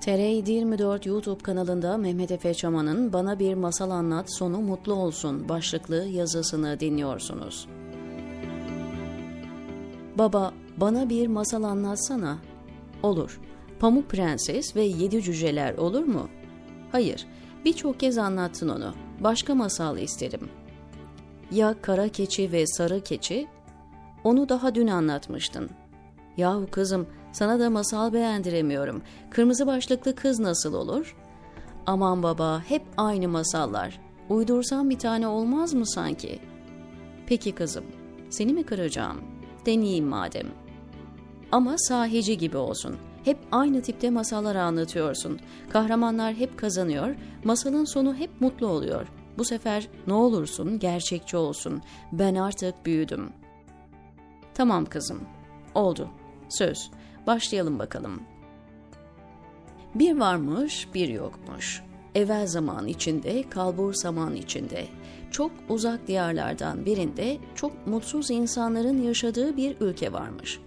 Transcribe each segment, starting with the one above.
TR24 YouTube kanalında Mehmet Efe Çaman'ın Bana Bir Masal Anlat Sonu Mutlu Olsun başlıklı yazısını dinliyorsunuz. Baba, bana bir masal anlatsana. Olur. Pamuk Prenses ve Yedi Cüceler olur mu? Hayır, birçok kez anlattın onu. Başka masal isterim. Ya Kara Keçi ve Sarı Keçi? Onu daha dün anlatmıştın. Yahu kızım, sana da masal beğendiremiyorum. Kırmızı başlıklı kız nasıl olur? Aman baba, hep aynı masallar. Uydursam bir tane olmaz mı sanki? Peki kızım, seni mi kıracağım? Deneyeyim madem. Ama sahici gibi olsun. Hep aynı tipte masallar anlatıyorsun. Kahramanlar hep kazanıyor, masalın sonu hep mutlu oluyor. Bu sefer ne olursun gerçekçi olsun. Ben artık büyüdüm. Tamam kızım. Oldu. Söz. Başlayalım bakalım. Bir varmış, bir yokmuş. Evvel zaman içinde, kalbur zaman içinde. Çok uzak diyarlardan birinde çok mutsuz insanların yaşadığı bir ülke varmış.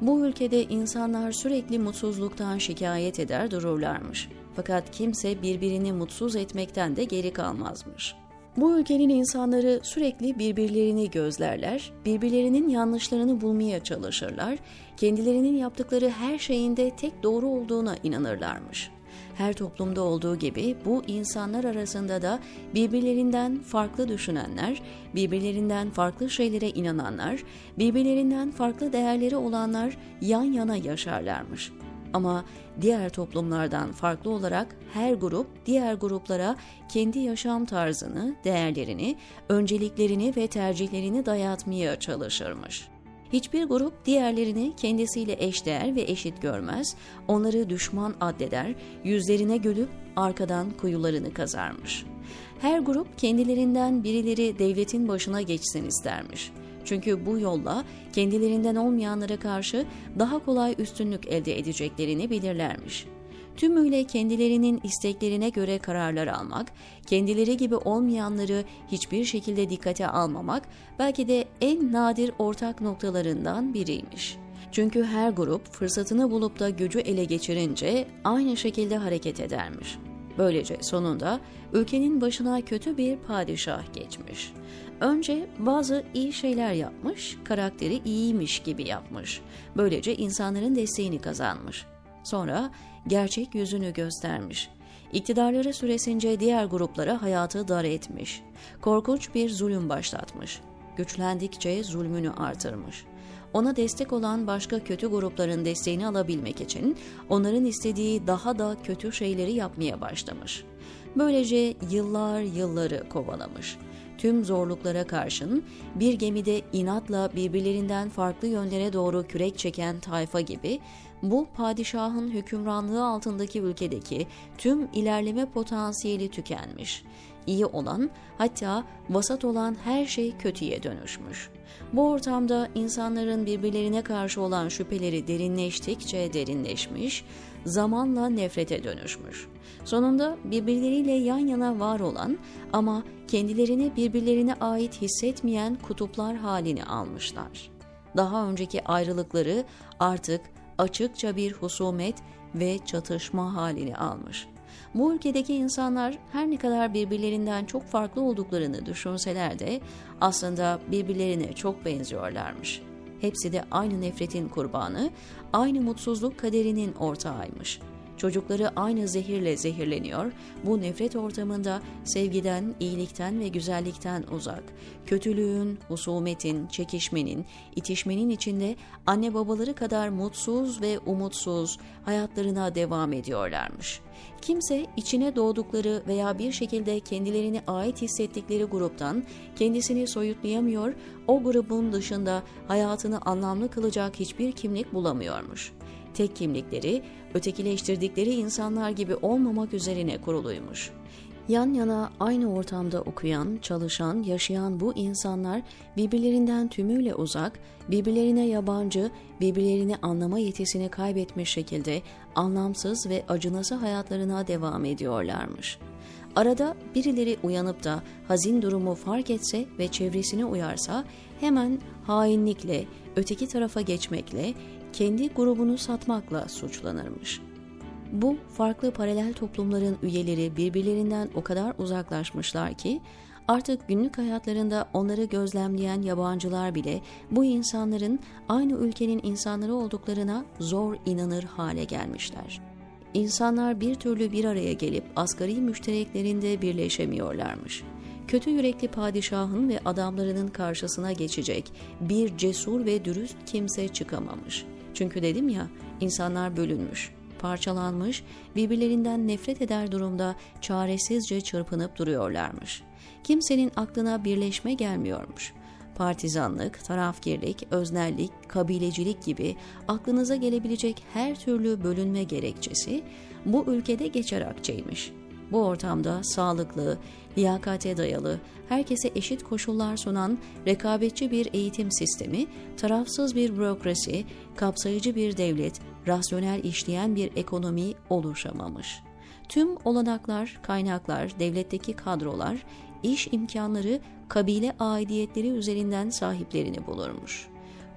Bu ülkede insanlar sürekli mutsuzluktan şikayet eder dururlarmış. Fakat kimse birbirini mutsuz etmekten de geri kalmazmış. Bu ülkenin insanları sürekli birbirlerini gözlerler, birbirlerinin yanlışlarını bulmaya çalışırlar, kendilerinin yaptıkları her şeyin de tek doğru olduğuna inanırlarmış. Her toplumda olduğu gibi bu insanlar arasında da birbirlerinden farklı düşünenler, birbirlerinden farklı şeylere inananlar, birbirlerinden farklı değerleri olanlar yan yana yaşarlarmış. Ama diğer toplumlardan farklı olarak her grup diğer gruplara kendi yaşam tarzını, değerlerini, önceliklerini ve tercihlerini dayatmaya çalışırmış. Hiçbir grup diğerlerini kendisiyle eşdeğer ve eşit görmez, onları düşman addeder, yüzlerine gülüp arkadan kuyularını kazarmış. Her grup kendilerinden birileri devletin başına geçsin istermiş.'' Çünkü bu yolla kendilerinden olmayanlara karşı daha kolay üstünlük elde edeceklerini bilirlermiş. Tümüyle kendilerinin isteklerine göre kararlar almak, kendileri gibi olmayanları hiçbir şekilde dikkate almamak belki de en nadir ortak noktalarından biriymiş. Çünkü her grup fırsatını bulup da gücü ele geçirince aynı şekilde hareket edermiş. Böylece sonunda ülkenin başına kötü bir padişah geçmiş. Önce bazı iyi şeyler yapmış, karakteri iyiymiş gibi yapmış. Böylece insanların desteğini kazanmış. Sonra gerçek yüzünü göstermiş. İktidarları süresince diğer gruplara hayatı dar etmiş. Korkunç bir zulüm başlatmış. Güçlendikçe zulmünü artırmış. Ona destek olan başka kötü grupların desteğini alabilmek için onların istediği daha da kötü şeyleri yapmaya başlamış. Böylece yıllar yılları kovalamış tüm zorluklara karşın bir gemide inatla birbirlerinden farklı yönlere doğru kürek çeken tayfa gibi bu padişahın hükümranlığı altındaki ülkedeki tüm ilerleme potansiyeli tükenmiş. İyi olan hatta vasat olan her şey kötüye dönüşmüş. Bu ortamda insanların birbirlerine karşı olan şüpheleri derinleştikçe derinleşmiş, zamanla nefrete dönüşmüş. Sonunda birbirleriyle yan yana var olan ama kendilerini birbirlerine ait hissetmeyen kutuplar halini almışlar. Daha önceki ayrılıkları artık açıkça bir husumet ve çatışma halini almış. Bu ülkedeki insanlar her ne kadar birbirlerinden çok farklı olduklarını düşünseler de aslında birbirlerine çok benziyorlarmış. Hepsi de aynı nefretin kurbanı, aynı mutsuzluk kaderinin ortağıymış.'' Çocukları aynı zehirle zehirleniyor. Bu nefret ortamında sevgiden, iyilikten ve güzellikten uzak. Kötülüğün, husumetin, çekişmenin, itişmenin içinde anne babaları kadar mutsuz ve umutsuz hayatlarına devam ediyorlarmış. Kimse içine doğdukları veya bir şekilde kendilerini ait hissettikleri gruptan kendisini soyutlayamıyor, o grubun dışında hayatını anlamlı kılacak hiçbir kimlik bulamıyormuş tek kimlikleri ötekileştirdikleri insanlar gibi olmamak üzerine kuruluymuş. Yan yana aynı ortamda okuyan, çalışan, yaşayan bu insanlar birbirlerinden tümüyle uzak, birbirlerine yabancı, birbirlerini anlama yetisini kaybetmiş şekilde anlamsız ve acınası hayatlarına devam ediyorlarmış. Arada birileri uyanıp da hazin durumu fark etse ve çevresine uyarsa hemen hainlikle, öteki tarafa geçmekle, kendi grubunu satmakla suçlanırmış. Bu farklı paralel toplumların üyeleri birbirlerinden o kadar uzaklaşmışlar ki artık günlük hayatlarında onları gözlemleyen yabancılar bile bu insanların aynı ülkenin insanları olduklarına zor inanır hale gelmişler. İnsanlar bir türlü bir araya gelip asgari müştereklerinde birleşemiyorlarmış. Kötü yürekli padişahın ve adamlarının karşısına geçecek bir cesur ve dürüst kimse çıkamamış. Çünkü dedim ya, insanlar bölünmüş parçalanmış, birbirlerinden nefret eder durumda çaresizce çırpınıp duruyorlarmış. Kimsenin aklına birleşme gelmiyormuş. Partizanlık, tarafgirlik, öznellik, kabilecilik gibi aklınıza gelebilecek her türlü bölünme gerekçesi bu ülkede geçer akçeymiş. Bu ortamda sağlıklı, liyakate dayalı, herkese eşit koşullar sunan rekabetçi bir eğitim sistemi, tarafsız bir bürokrasi, kapsayıcı bir devlet, rasyonel işleyen bir ekonomi oluşamamış. Tüm olanaklar, kaynaklar, devletteki kadrolar, iş imkanları kabile aidiyetleri üzerinden sahiplerini bulurmuş.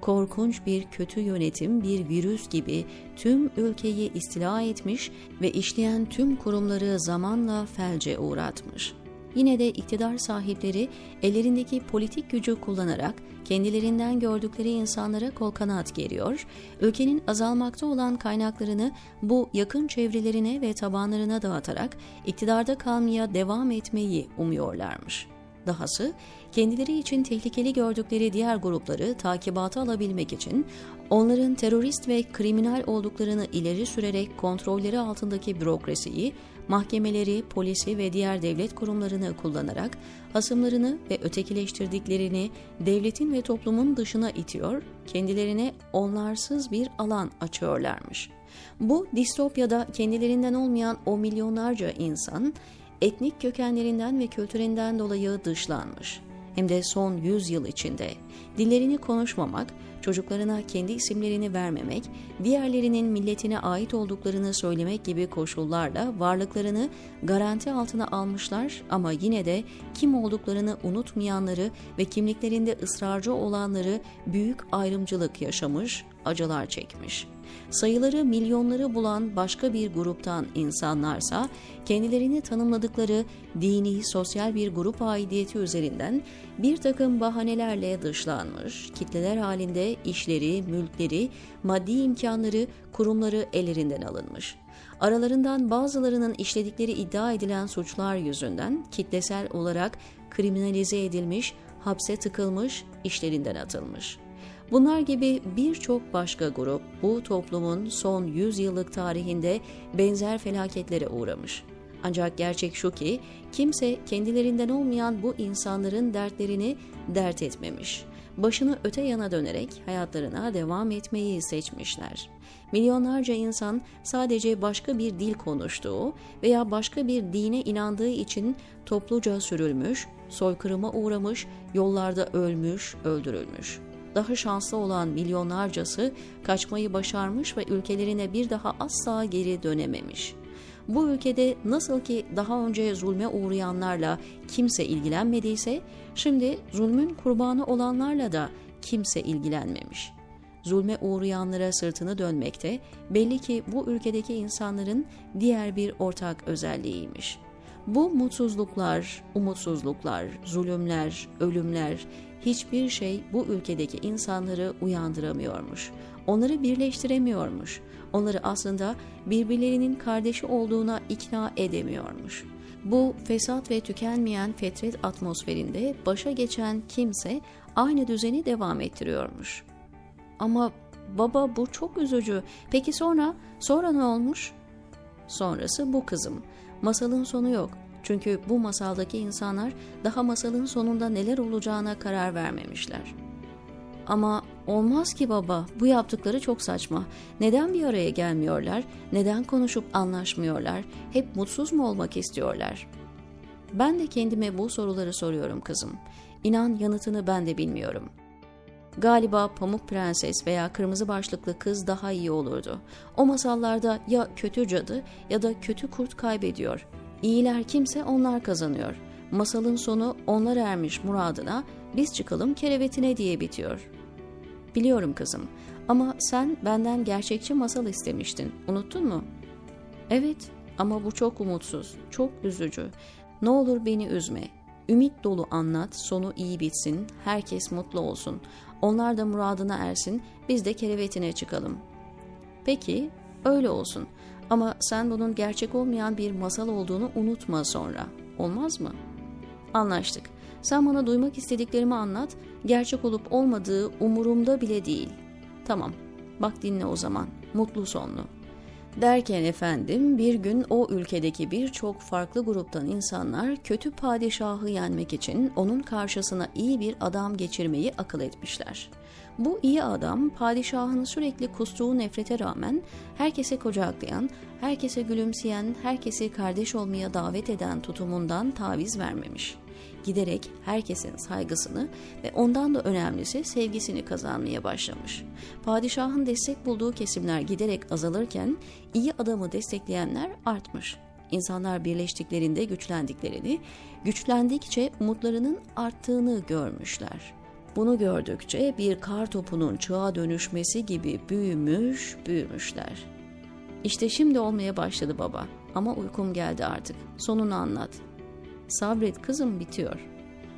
Korkunç bir kötü yönetim bir virüs gibi tüm ülkeyi istila etmiş ve işleyen tüm kurumları zamanla felce uğratmış.'' Yine de iktidar sahipleri ellerindeki politik gücü kullanarak kendilerinden gördükleri insanlara kol kanat geriyor, ülkenin azalmakta olan kaynaklarını bu yakın çevrelerine ve tabanlarına dağıtarak iktidarda kalmaya devam etmeyi umuyorlarmış. Dahası kendileri için tehlikeli gördükleri diğer grupları takibata alabilmek için onların terörist ve kriminal olduklarını ileri sürerek kontrolleri altındaki bürokrasiyi mahkemeleri, polisi ve diğer devlet kurumlarını kullanarak hasımlarını ve ötekileştirdiklerini devletin ve toplumun dışına itiyor, kendilerine onlarsız bir alan açıyorlarmış. Bu distopyada kendilerinden olmayan o milyonlarca insan etnik kökenlerinden ve kültüründen dolayı dışlanmış. Hem de son 100 yıl içinde dillerini konuşmamak, çocuklarına kendi isimlerini vermemek, diğerlerinin milletine ait olduklarını söylemek gibi koşullarla varlıklarını garanti altına almışlar ama yine de kim olduklarını unutmayanları ve kimliklerinde ısrarcı olanları büyük ayrımcılık yaşamış, acılar çekmiş. Sayıları milyonları bulan başka bir gruptan insanlarsa kendilerini tanımladıkları dini, sosyal bir grup aidiyeti üzerinden bir takım bahanelerle dışlanmış, kitleler halinde işleri, mülkleri, maddi imkanları, kurumları ellerinden alınmış. Aralarından bazılarının işledikleri iddia edilen suçlar yüzünden kitlesel olarak kriminalize edilmiş, hapse tıkılmış, işlerinden atılmış.'' Bunlar gibi birçok başka grup bu toplumun son 100 yıllık tarihinde benzer felaketlere uğramış. Ancak gerçek şu ki kimse kendilerinden olmayan bu insanların dertlerini dert etmemiş. Başını öte yana dönerek hayatlarına devam etmeyi seçmişler. Milyonlarca insan sadece başka bir dil konuştuğu veya başka bir dine inandığı için topluca sürülmüş, soykırıma uğramış, yollarda ölmüş, öldürülmüş daha şanslı olan milyonlarcası kaçmayı başarmış ve ülkelerine bir daha asla geri dönememiş. Bu ülkede nasıl ki daha önce zulme uğrayanlarla kimse ilgilenmediyse, şimdi zulmün kurbanı olanlarla da kimse ilgilenmemiş. Zulme uğrayanlara sırtını dönmekte belli ki bu ülkedeki insanların diğer bir ortak özelliğiymiş.'' Bu mutsuzluklar, umutsuzluklar, zulümler, ölümler hiçbir şey bu ülkedeki insanları uyandıramıyormuş. Onları birleştiremiyormuş. Onları aslında birbirlerinin kardeşi olduğuna ikna edemiyormuş. Bu fesat ve tükenmeyen fetret atmosferinde başa geçen kimse aynı düzeni devam ettiriyormuş. Ama baba bu çok üzücü. Peki sonra? Sonra ne olmuş? Sonrası bu kızım. Masalın sonu yok. Çünkü bu masaldaki insanlar daha masalın sonunda neler olacağına karar vermemişler. Ama olmaz ki baba, bu yaptıkları çok saçma. Neden bir araya gelmiyorlar? Neden konuşup anlaşmıyorlar? Hep mutsuz mu olmak istiyorlar? Ben de kendime bu soruları soruyorum kızım. İnan yanıtını ben de bilmiyorum. Galiba Pamuk Prenses veya Kırmızı Başlıklı Kız daha iyi olurdu. O masallarda ya kötü cadı ya da kötü kurt kaybediyor. İyiler kimse onlar kazanıyor. Masalın sonu onlar ermiş muradına, biz çıkalım kerevetine diye bitiyor. Biliyorum kızım ama sen benden gerçekçi masal istemiştin, unuttun mu? Evet ama bu çok umutsuz, çok üzücü. Ne olur beni üzme. Ümit dolu anlat, sonu iyi bitsin, herkes mutlu olsun. Onlar da muradına ersin, biz de kerevetine çıkalım. Peki, öyle olsun. Ama sen bunun gerçek olmayan bir masal olduğunu unutma sonra. Olmaz mı? Anlaştık. Sen bana duymak istediklerimi anlat, gerçek olup olmadığı umurumda bile değil. Tamam, bak dinle o zaman, mutlu sonlu. Derken efendim bir gün o ülkedeki birçok farklı gruptan insanlar kötü padişahı yenmek için onun karşısına iyi bir adam geçirmeyi akıl etmişler. Bu iyi adam padişahın sürekli kustuğu nefrete rağmen herkese kucaklayan, herkese gülümseyen, herkesi kardeş olmaya davet eden tutumundan taviz vermemiş.'' Giderek herkesin saygısını ve ondan da önemlisi sevgisini kazanmaya başlamış. Padişahın destek bulduğu kesimler giderek azalırken iyi adamı destekleyenler artmış. İnsanlar birleştiklerinde güçlendiklerini, güçlendikçe umutlarının arttığını görmüşler. Bunu gördükçe bir kar topunun çığa dönüşmesi gibi büyümüş, büyümüşler. İşte şimdi olmaya başladı baba ama uykum geldi artık. Sonunu anlat. Sabret kızım bitiyor.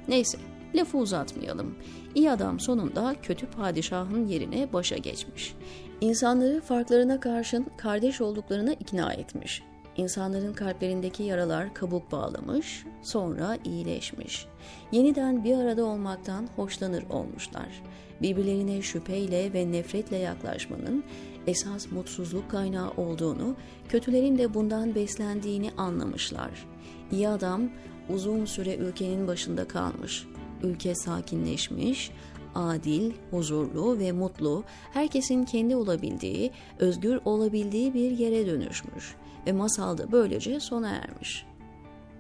Neyse lafı uzatmayalım. İyi adam sonunda kötü padişahın yerine başa geçmiş. İnsanları farklarına karşın kardeş olduklarına ikna etmiş. İnsanların kalplerindeki yaralar kabuk bağlamış, sonra iyileşmiş. Yeniden bir arada olmaktan hoşlanır olmuşlar. Birbirlerine şüpheyle ve nefretle yaklaşmanın esas mutsuzluk kaynağı olduğunu, kötülerin de bundan beslendiğini anlamışlar. İyi adam uzun süre ülkenin başında kalmış. Ülke sakinleşmiş, adil, huzurlu ve mutlu, herkesin kendi olabildiği, özgür olabildiği bir yere dönüşmüş ve masal da böylece sona ermiş.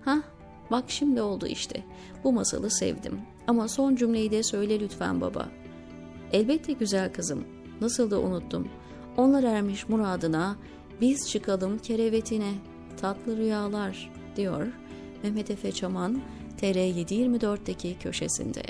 Ha, bak şimdi oldu işte. Bu masalı sevdim. Ama son cümleyi de söyle lütfen baba. Elbette güzel kızım. Nasıl da unuttum. Onlar ermiş muradına, biz çıkalım kerevetine. Tatlı rüyalar, diyor Mehmet Efe Çaman TR724'deki köşesinde.